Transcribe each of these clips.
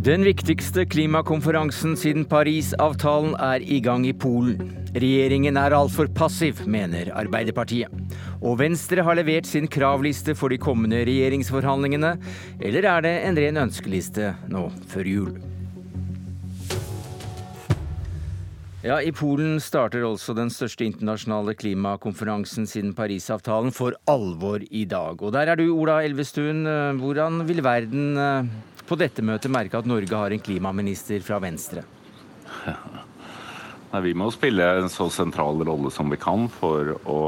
Den viktigste klimakonferansen siden Parisavtalen er i gang i Polen. Regjeringen er altfor passiv, mener Arbeiderpartiet. Og Venstre har levert sin kravliste for de kommende regjeringsforhandlingene, eller er det en ren ønskeliste nå før jul? Ja, I Polen starter altså den største internasjonale klimakonferansen siden Parisavtalen for alvor i dag. Og der er du, Ola Elvestuen. Hvordan vil verden på dette møtet merke at Norge har en klimaminister fra Venstre? Nei, vi må spille en så sentral rolle som vi kan for å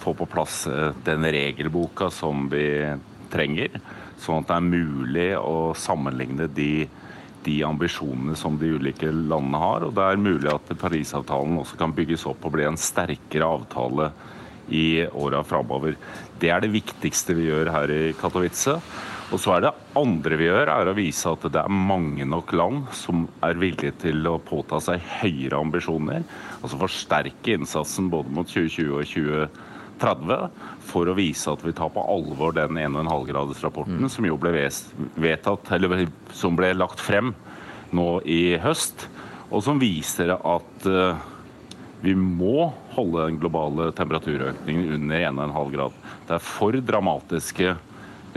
få på plass eh, den regelboka som vi trenger. Sånn at det er mulig å sammenligne de, de ambisjonene som de ulike landene har. Og det er mulig at Parisavtalen også kan bygges opp og bli en sterkere avtale i åra framover. Det er det viktigste vi gjør her i Katowice. Og så er det andre vi gjør, er å vise at det er mange nok land som er villige til å påta seg høyere ambisjoner. Altså forsterke innsatsen både mot 2020 og 2030 for å vise at vi tar på alvor den 1,5-gradersrapporten mm. som jo ble vedtatt, eller som ble lagt frem nå i høst, og som viser at uh, vi må holde den globale temperaturøkningen under 1,5 grad. Det er for dramatiske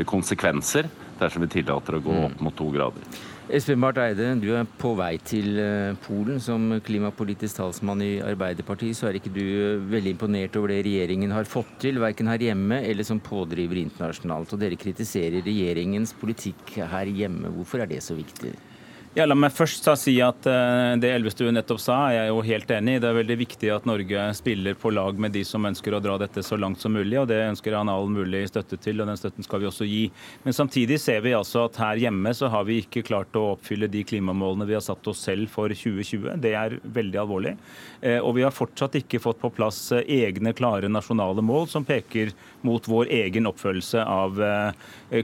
konsekvenser dersom vi tillater å gå opp mot to grader. Espen Barth Eide, du er på vei til eh, Polen. Som klimapolitisk talsmann i Arbeiderpartiet, så er ikke du eh, veldig imponert over det regjeringen har fått til, verken her hjemme eller som pådriver internasjonalt. Og dere kritiserer regjeringens politikk her hjemme. Hvorfor er det så viktig? Ja, la meg først si at eh, Det Elvestuen nettopp sa, er jeg jo helt enig i. Det er veldig viktig at Norge spiller på lag med de som ønsker å dra dette så langt som mulig. og Det ønsker han all mulig støtte til, og den støtten skal vi også gi. Men samtidig ser vi altså at her hjemme så har vi ikke klart å oppfylle de klimamålene vi har satt oss selv for 2020. Det er veldig alvorlig. Eh, og vi har fortsatt ikke fått på plass eh, egne, klare nasjonale mål som peker mot vår egen oppfølgelse av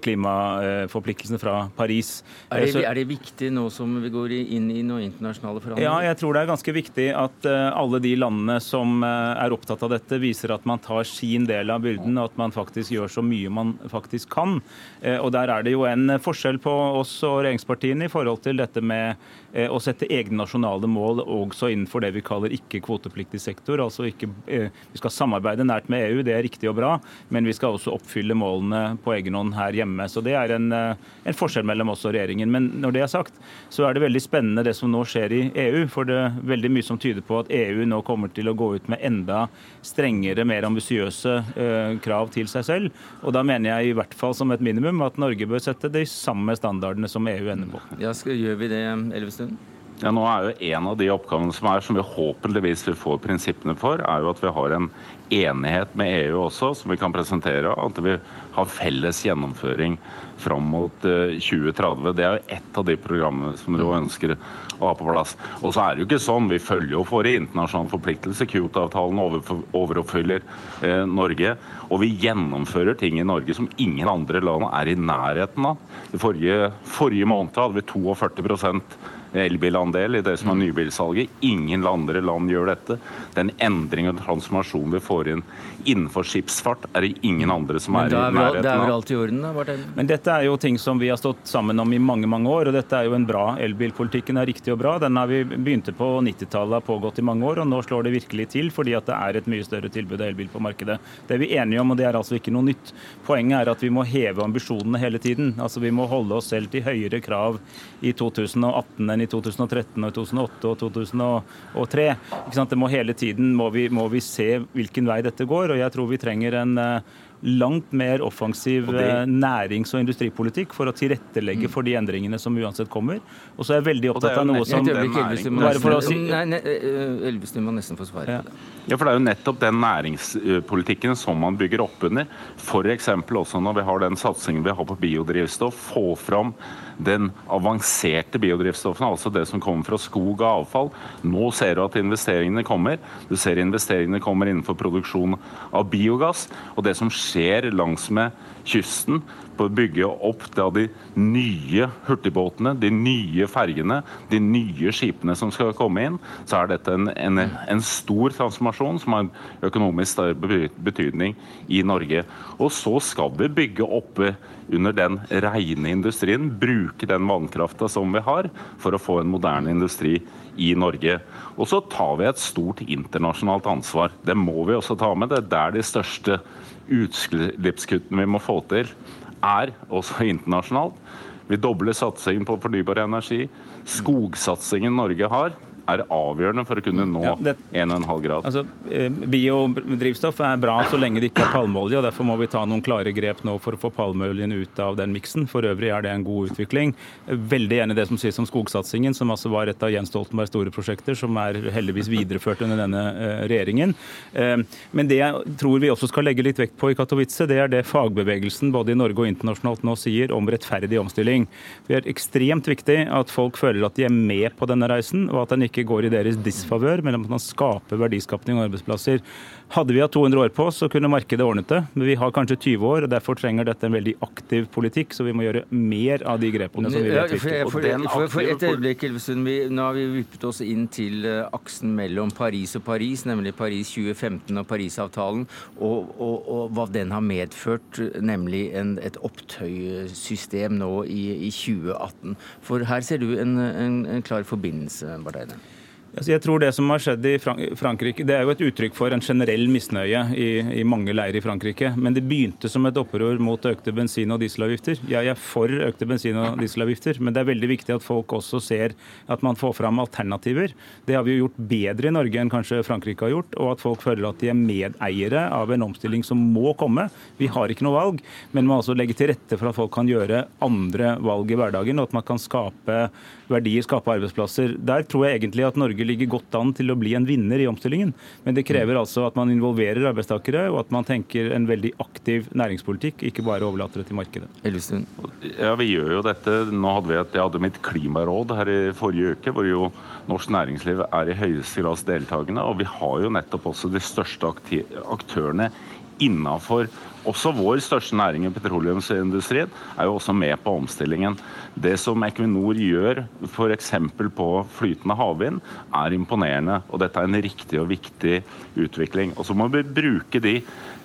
klimaforpliktelsene fra Paris. Er det, er det viktig nå som vi går inn i noen internasjonale forhandlinger? Ja, jeg tror det er ganske viktig at uh, alle de landene som uh, er opptatt av dette, viser at man tar sin del av byrden, og at man faktisk gjør så mye man faktisk kan. Uh, og Der er det jo en forskjell på oss og regjeringspartiene i forhold til dette med å sette egne nasjonale mål også innenfor det vi kaller ikke-kvotepliktig sektor. altså ikke, Vi skal samarbeide nært med EU, det er riktig og bra, men vi skal også oppfylle målene på egen hånd her hjemme. Så Det er en, en forskjell mellom oss og regjeringen. Men når det er sagt, så er det veldig spennende det som nå skjer i EU. For det er veldig mye som tyder på at EU nå kommer til å gå ut med enda strengere, mer ambisiøse eh, krav til seg selv. Og da mener jeg i hvert fall som et minimum at Norge bør sette de samme standardene som EU ender på. Ja, skal, Gjør vi det, Elvestuen? Ja, nå er jo En av de oppgavene som er, som vi håpeligvis vil få prinsippene for, er jo at vi har en enighet med EU også, som vi kan presentere. At vi har felles gjennomføring fram mot 2030. Eh, det er jo ett av de programmene som vi ønsker å ha på plass. Og så er det jo ikke sånn, Vi følger jo våre internasjonale forpliktelser. Kyoto-avtalen overoppfyller eh, Norge. Og vi gjennomfører ting i Norge som ingen andre land er i nærheten av. I forrige, forrige måned hadde vi 42 elbilandel i det som er mm. nybilsalget. Ingen andre land gjør dette. Den endring og transformasjon vi får inn innenfor skipsfart, er det ingen andre som er, er i nærheten av. Det er vel alt i orden, da? Martin? Men dette er jo ting som vi har stått sammen om i mange mange år, og dette er jo en bra Elbilpolitikken er riktig og bra. Den har vi begynte på 90-tallet, har pågått i mange år, og nå slår det virkelig til fordi at det er et mye større tilbud av elbil på markedet. Det er vi enige om, og det er altså ikke noe nytt. Poenget er at vi må heve ambisjonene hele tiden. Altså Vi må holde oss selv til høyere krav i 2018 enn i 2013 og 2008 og 2003. Det må Hele tiden må vi, må vi se hvilken vei dette går, og jeg tror vi trenger en eh, langt mer offensiv det... Eh, nærings- og industripolitikk for å tilrettelegge mm. for de endringene som uansett kommer. Og så er jeg veldig opptatt av noe som Elvestuen må nesten få svare på det. Ja, for Det er jo nettopp den næringspolitikken som man bygger opp under. F.eks. også når vi har den satsingen vi har på biodrivstoff. Få fram den avanserte biodrivstoffen, altså det som kommer fra skog og avfall. Nå ser du at investeringene kommer. Du ser investeringene kommer innenfor produksjon av biogass. Og det som skjer skjer langsmed kysten på å bygge opp de nye hurtigbåtene, de nye fergene, de nye skipene som skal komme inn, så er dette en, en, en stor transformasjon som har økonomisk betydning i Norge. Og så skal vi bygge oppe under den rene industrien, bruke den vannkrafta som vi har, for å få en moderne industri i Norge. Og så tar vi et stort internasjonalt ansvar. Det må vi også ta med. Det er der de største utslippskuttene vi må få til, er også internasjonalt. Vi dobler satsingen på fornybar energi. Skogsatsingen Norge har, er avgjørende for å kunne nå ja, 1,5 grad. Altså, eh, biodrivstoff er bra så lenge det ikke er palmeolje. og Derfor må vi ta noen klare grep nå for å få palmeoljen ut av den miksen. For øvrig er det en god utvikling. Veldig enig i det som sies om skogsatsingen, som altså var et av Jens Stoltenbergs store prosjekter, som er heldigvis videreført under denne eh, regjeringen. Eh, men det jeg tror vi også skal legge litt vekt på i Katowice, det er det fagbevegelsen både i Norge og internasjonalt nå sier om rettferdig omstilling. Det er ekstremt viktig at folk føler at de er med på denne reisen, og at den ikke ikke går i deres disfavør, men at man skaper verdiskapning og arbeidsplasser. Hadde vi hatt 200 år på oss, så kunne markedet ordnet det. Men vi har kanskje 20 år, og derfor trenger dette en veldig aktiv politikk. Så vi må gjøre mer av de grepene som vi vet virker. For, for, for, for, et øyeblikk, Elvestuen. Nå har vi vippet oss inn til uh, aksen mellom Paris og Paris, nemlig Paris 2015 og Parisavtalen, og, og, og hva den har medført, nemlig en, et opptøysystem nå i, i, 2018. For her ser du en, en, en klar forbindelse. Altså, jeg tror Det som har skjedd i Frankrike, det er jo et uttrykk for en generell misnøye i, i mange leirer i Frankrike. Men det begynte som et opprør mot økte bensin- og dieselavgifter. Jeg er for økte bensin- og dieselavgifter, men det er veldig viktig at folk også ser at man får fram alternativer. Det har vi jo gjort bedre i Norge enn kanskje Frankrike har gjort, og at folk føler at de er medeiere av en omstilling som må komme. Vi har ikke noe valg, men må altså legge til rette for at folk kan gjøre andre valg i hverdagen, og at man kan skape verdier, skape arbeidsplasser. Der tror jeg egentlig at Norge ligger godt an til å bli en vinner i omstillingen. Men det krever altså at man involverer arbeidstakere, og at man tenker en veldig aktiv næringspolitikk, ikke bare overlater det til markedet. Elvestuen. Ja, vi gjør jo dette. Nå hadde vi et, Jeg hadde mitt klimaråd her i forrige uke, hvor jo norsk næringsliv er i høyeste grad deltakende. Og vi har jo nettopp også de største aktørene innafor også vår største næring i petroleumsindustrien er jo også med på omstillingen. Det som Equinor gjør f.eks. på flytende havvind, er imponerende. Og dette er en riktig og viktig utvikling. Og så må vi bruke de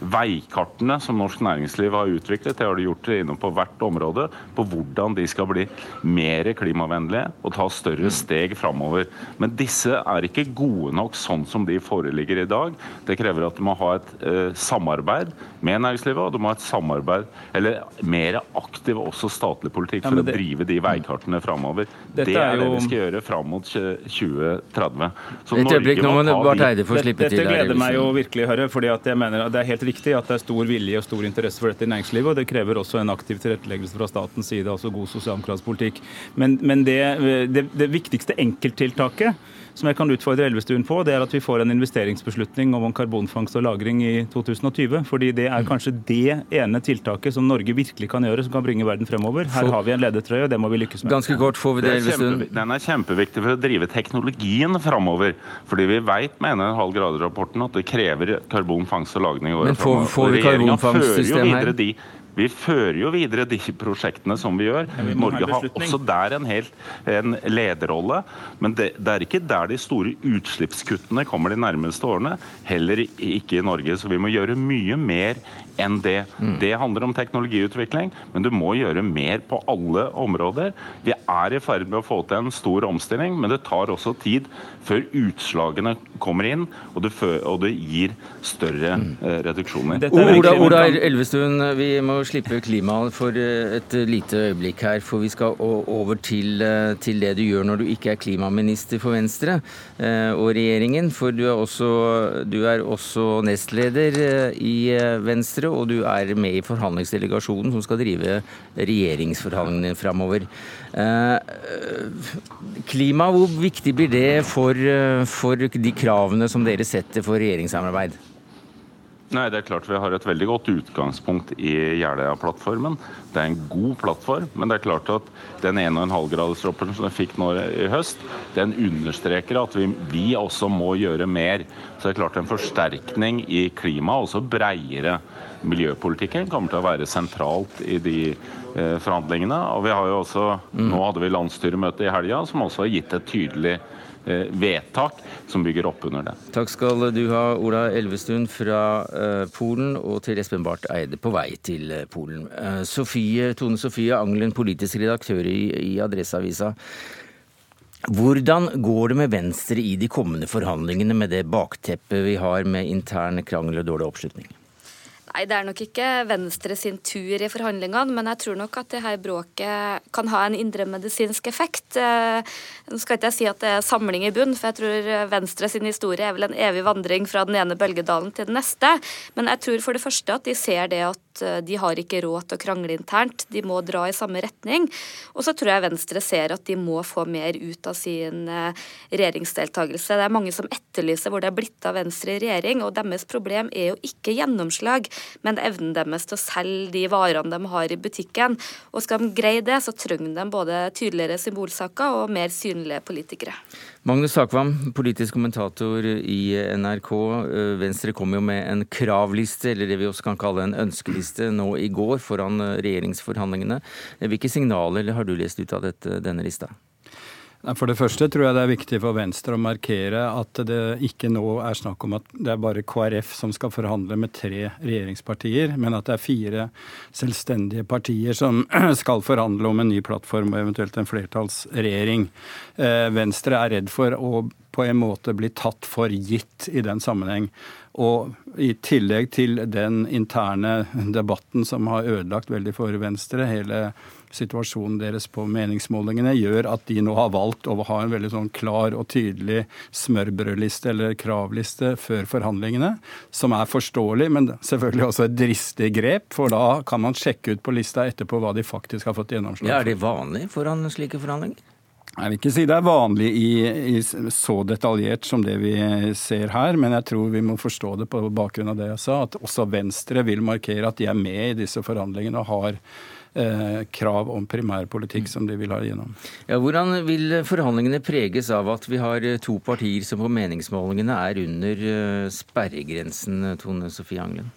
veikartene som norsk næringsliv har utviklet, det har de gjort inne på hvert område, på hvordan de skal bli mer klimavennlige og ta større steg framover. Men disse er ikke gode nok sånn som de foreligger i dag. Det krever at du må ha et eh, samarbeid med næringslivet, og du må ha et samarbeid, eller mer aktiv også statlig politikk for ja, det, å drive de veikartene framover. Det er jo... det vi skal gjøre fram mot 2030. Så Et øyeblikk, nå må Barth Eide få slippe til. Dette gleder meg jo virkelig å høre, fordi jeg mener det er helt riktig at det er stor vilje og stor interesse for dette i næringslivet. og Det krever også en aktiv tilretteleggelse fra statens side, altså god sosialdemokratisk politikk. Men, men det, det, det viktigste enkelttiltaket som jeg kan utfordre Elvestuen på, det er at vi får en investeringsbeslutning om karbonfangst og -lagring i 2020. fordi det er kanskje det ene tiltaket som Norge virkelig kan gjøre, som kan bringe verden fremover. Her har vi en ledertrøye, og det må vi lykkes med. Ganske kort får vi det, Elvestuen. Den er kjempeviktig for å drive teknologien fremover. Fordi vi vet med 1,5 grader-rapporten at det krever karbonfangst og -lagring i året fremover. Men får, får vi karbonfangstsystem her? De vi fører jo videre de prosjektene som vi gjør. Ja, vi Norge har også der en, helt, en lederrolle. Men det, det, er ikke der de store utslippskuttene kommer de nærmeste årene. Heller ikke i Norge. Så vi må gjøre mye mer enn det. Mm. Det handler om teknologiutvikling, men du må gjøre mer på alle områder. Vi er i ferd med å få til en stor omstilling, men det tar også tid før utslagene kommer inn og det, og det gir større mm. eh, reduksjoner. Ola, Ola Elvestuen, vi må slippe klimaet for eh, et lite øyeblikk her, for vi skal over til, eh, til, det du gjør når du ikke er klimaminister for Venstre og regjeringen. For du er også, du er også nestleder i Venstre og du er med i forhandlingsdelegasjonen som skal drive regjeringsforhandlingene framover. Eh, klima, hvor viktig blir det for, for de kravene som dere setter for regjeringssamarbeid? Nei, det er klart Vi har et veldig godt utgangspunkt i Jeløya-plattformen. Det er en god plattform, men det er klart at den 1,5-gradersrapporten som vi fikk nå i høst, den understreker at vi, vi, også må gjøre mer. Så det er klart En forsterkning i klimaet, også breiere miljøpolitikken, kommer til å være sentralt i de eh, forhandlingene. Og vi har jo også, mm. Nå hadde vi landsstyremøte i helga, som også har gitt et tydelig vedtak som bygger opp under det. Takk skal du ha, Ola Elvestuen fra eh, Polen, og til Espen Barth Eide på vei til eh, Polen. Sofie, Tone Sofie Angelen, politisk redaktør i, i Adresseavisa. Hvordan går det med Venstre i de kommende forhandlingene med det bakteppet vi har med intern krangel og dårlig oppslutning? Nei, Det er nok ikke Venstre sin tur i forhandlingene, men jeg tror nok at det her bråket kan ha en indremedisinsk effekt. Eh, nå skal ikke jeg si at det er samling i bunn, for jeg tror Venstre sin historie er vel en evig vandring fra den ene bølgedalen til den neste. Men jeg tror for det første at de ser det at Eh, de har ikke råd til å krangle internt, de må dra i samme retning. Og så tror jeg Venstre ser at de må få mer ut av sin eh, regjeringsdeltakelse. Det er mange som etterlyser hvor det er blitt av Venstre i regjering, og deres problem er jo ikke gjennomslag, men evnen deres til å selge de varene de har i butikken. Og skal de greie det, så trenger de både tydeligere symbolsaker og mer synlige politikere. Magnus Takvam, politisk kommentator i NRK. Eh, Venstre kom jo med en kravliste, eller det vi også kan kalle en ønskeliste, nå i går foran eh, regjeringsforhandlingene. Hvilke signaler har du lest ut av dette, denne lista? For det første tror jeg det er viktig for Venstre å markere at det ikke nå er snakk om at det er bare KrF som skal forhandle med tre regjeringspartier, men at det er fire selvstendige partier som skal forhandle om en ny plattform og eventuelt en flertallsregjering. Eh, Venstre er redd for å på en måte bli tatt for gitt i den sammenheng. Og i tillegg til den interne debatten som har ødelagt veldig for Venstre, hele situasjonen deres på meningsmålingene gjør at de nå har valgt å ha en veldig sånn klar og tydelig smørbrødliste eller kravliste før forhandlingene, som er forståelig, men selvfølgelig også et dristig grep, for da kan man sjekke ut på lista etterpå hva de faktisk har fått gjennomslag for. Ja, er det vanlig foran slike forhandlinger? Jeg vil ikke si det er vanlig i, i, så detaljert som det vi ser her, men jeg tror vi må forstå det på bakgrunn av det jeg sa, at også Venstre vil markere at de er med i disse forhandlingene og har Eh, krav om primærpolitikk som de vil ha igjennom. Ja, hvordan vil forhandlingene preges av at vi har eh, to partier som på meningsmålingene er under eh, sperregrensen, Tone Sofie Anglen?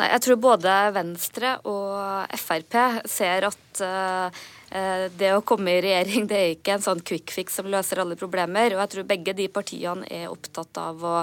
Nei, Jeg tror både Venstre og Frp ser at Eh, det å komme i regjering det er ikke en sånn quick fix som løser alle problemer. og jeg tror begge de partiene er opptatt av å,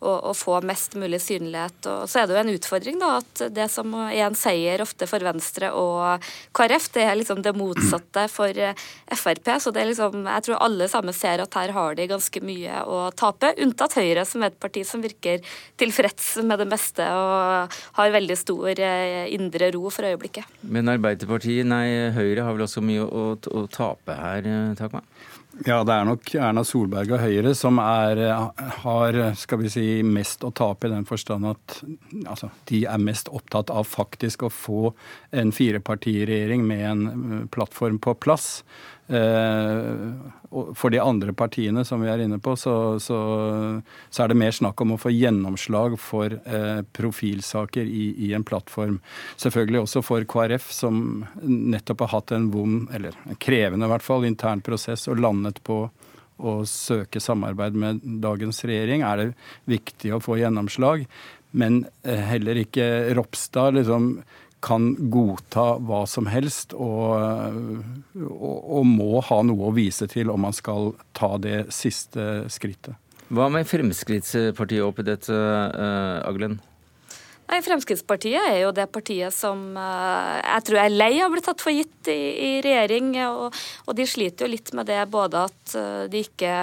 å, å få mest mulig synlighet. Og så er det jo en utfordring da, at det som er en seier ofte for Venstre og KrF, det er liksom det motsatte for eh, Frp. Så det er liksom, jeg tror alle sammen ser at her har de ganske mye å tape, unntatt Høyre, som er et parti som virker tilfreds med det meste og har veldig stor eh, indre ro for øyeblikket. Men Arbeiderpartiet, nei, Høyre har vel også mye å, å tape her, Takma? Ja, det er nok Erna Solberg og Høyre som er, har skal vi si, mest å tape i den forstand at altså, de er mest opptatt av faktisk å få en firepartiregjering med en eh, plattform på plass. Eh, for de andre partiene som vi er inne på, så, så, så er det mer snakk om å få gjennomslag for eh, profilsaker i, i, en plattform. Selvfølgelig også for KrF, som nettopp har hatt en vond, eller en krevende i hvert fall, intern prosess og landet på å søke samarbeid med dagens regjering, er det viktig å få gjennomslag. Men eh, heller ikke Ropstad liksom kan godta hva som helst og, og, og, må ha noe å vise til om man skal ta det siste skrittet. Hva med Fremskrittspartiet oppi dette, uh, Aglen? Nei, Fremskrittspartiet er jo det partiet som uh, jeg tror er lei av å bli tatt for gitt i, i regjering. Og, og, de sliter jo litt med det både at uh, de ikke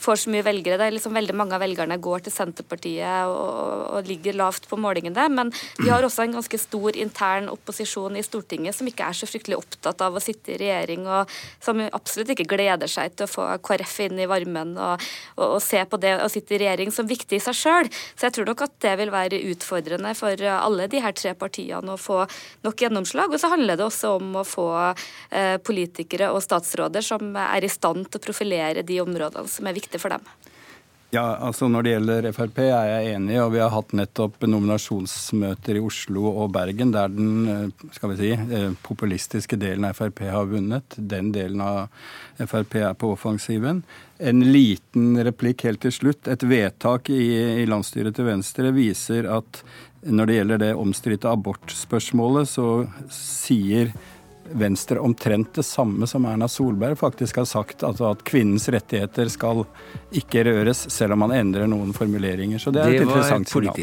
får så mye velgere. Det er liksom Veldig mange av velgerne går til Senterpartiet og, og ligger lavt på målingene. Men de har også en ganske stor intern opposisjon i Stortinget som ikke er så fryktelig opptatt av å sitte i regjering, og som absolutt ikke gleder seg til å få KrF inn i varmen og, og se på det å sitte i regjering som viktig i seg sjøl. Så jeg tror nok at det vil være utfordrende for alle de her tre partiene å få nok gjennomslag. Og så handler det også om å få eh, politikere og statsråder som er i stand til å profilere de områdene som er viktige for dem. Ja, altså Når det gjelder Frp er jeg enig, og vi har hatt nettopp nominasjonsmøter i Oslo og Bergen der den eh, skal vi si, eh, populistiske delen av Frp har vunnet. Den delen av Frp er på offensiven. En liten replikk helt til slutt. Et vedtak i, i landsstyret til Venstre viser at når det gjelder det omstridte abortspørsmålet, så sier Venstre omtrent det samme som Erna Solberg faktisk har sagt, altså at kvinnens rettigheter skal ikke røres, selv om man endrer noen formuleringer. Så det er et interessant signal.